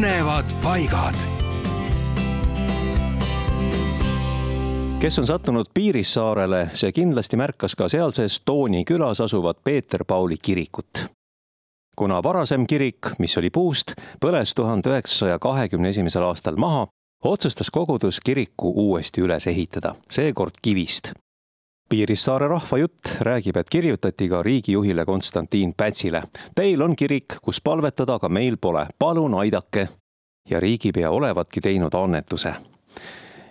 põnevad paigad. kes on sattunud Piirissaarele, see kindlasti märkas ka sealses Tooni külas asuvat Peeter-Pauli kirikut kuna varasem kirik, mis oli puust, põles tuhande üheksasaja kahekümne esimesel aastal maha, otsustas kogudus kiriku uuesti üles ehitada, seekord kivist. Piirissaare rahvajutt räägib, et kirjutati ka riigijuhile Konstantin Pätsile. Teil on kirik, kus palvetada, aga meil pole, palun aidake. ja riigipea olevatki teinud annetuse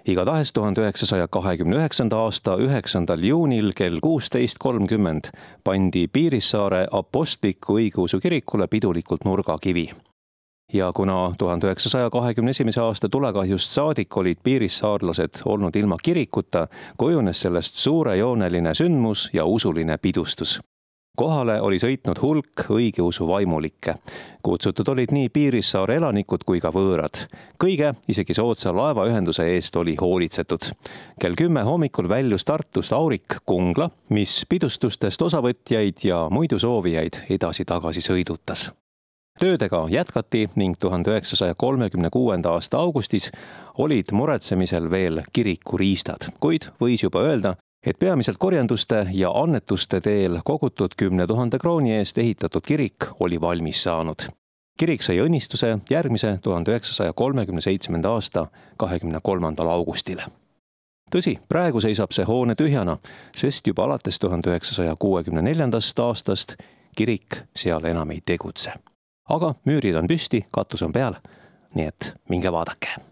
igatahes tuhande üheksasaja kahekümne üheksanda aasta üheksandal juunil kell kuusteist kolmkümmend pandi Piirissaare apostliku õigeusu kirikule pidulikult nurgakivi ja kuna tuhande üheksasaja kahekümne esimese aasta tulekahjust saadik olid piirissaarlased olnud ilma kirikuta, kujunes sellest suurejooneline sündmus ja usuline pidustus. kohale oli sõitnud hulk õigeusu vaimulikke. kutsutud olid nii Piirissaare elanikud kui ka võõrad. kõige, isegi soodsa laevaühenduse eest oli hoolitsetud. kell kümme hommikul väljus Tartust aurik Kungla, mis pidustustest osavõtjaid ja muidu soovijaid edasi-tagasi sõidutas töödega jätkati ning tuhande üheksasaja kolmekümne kuuenda aasta augustis olid muretsemisel veel kirikuriistad, kuid võis juba öelda, et peamiselt korjanduste ja annetuste teel kogutud kümne tuhande krooni eest ehitatud kirik oli valmis saanud. kirik sai õnnistuse järgmise tuhande üheksasaja kolmekümne seitsmenda aasta kahekümne kolmandal augustil tõsi, praegu seisab see hoone tühjana, sest juba alates tuhande üheksasaja kuuekümne neljandast aastast kirik seal enam ei tegutse aga müürid on püsti, katus on peal. nii et minge vaadake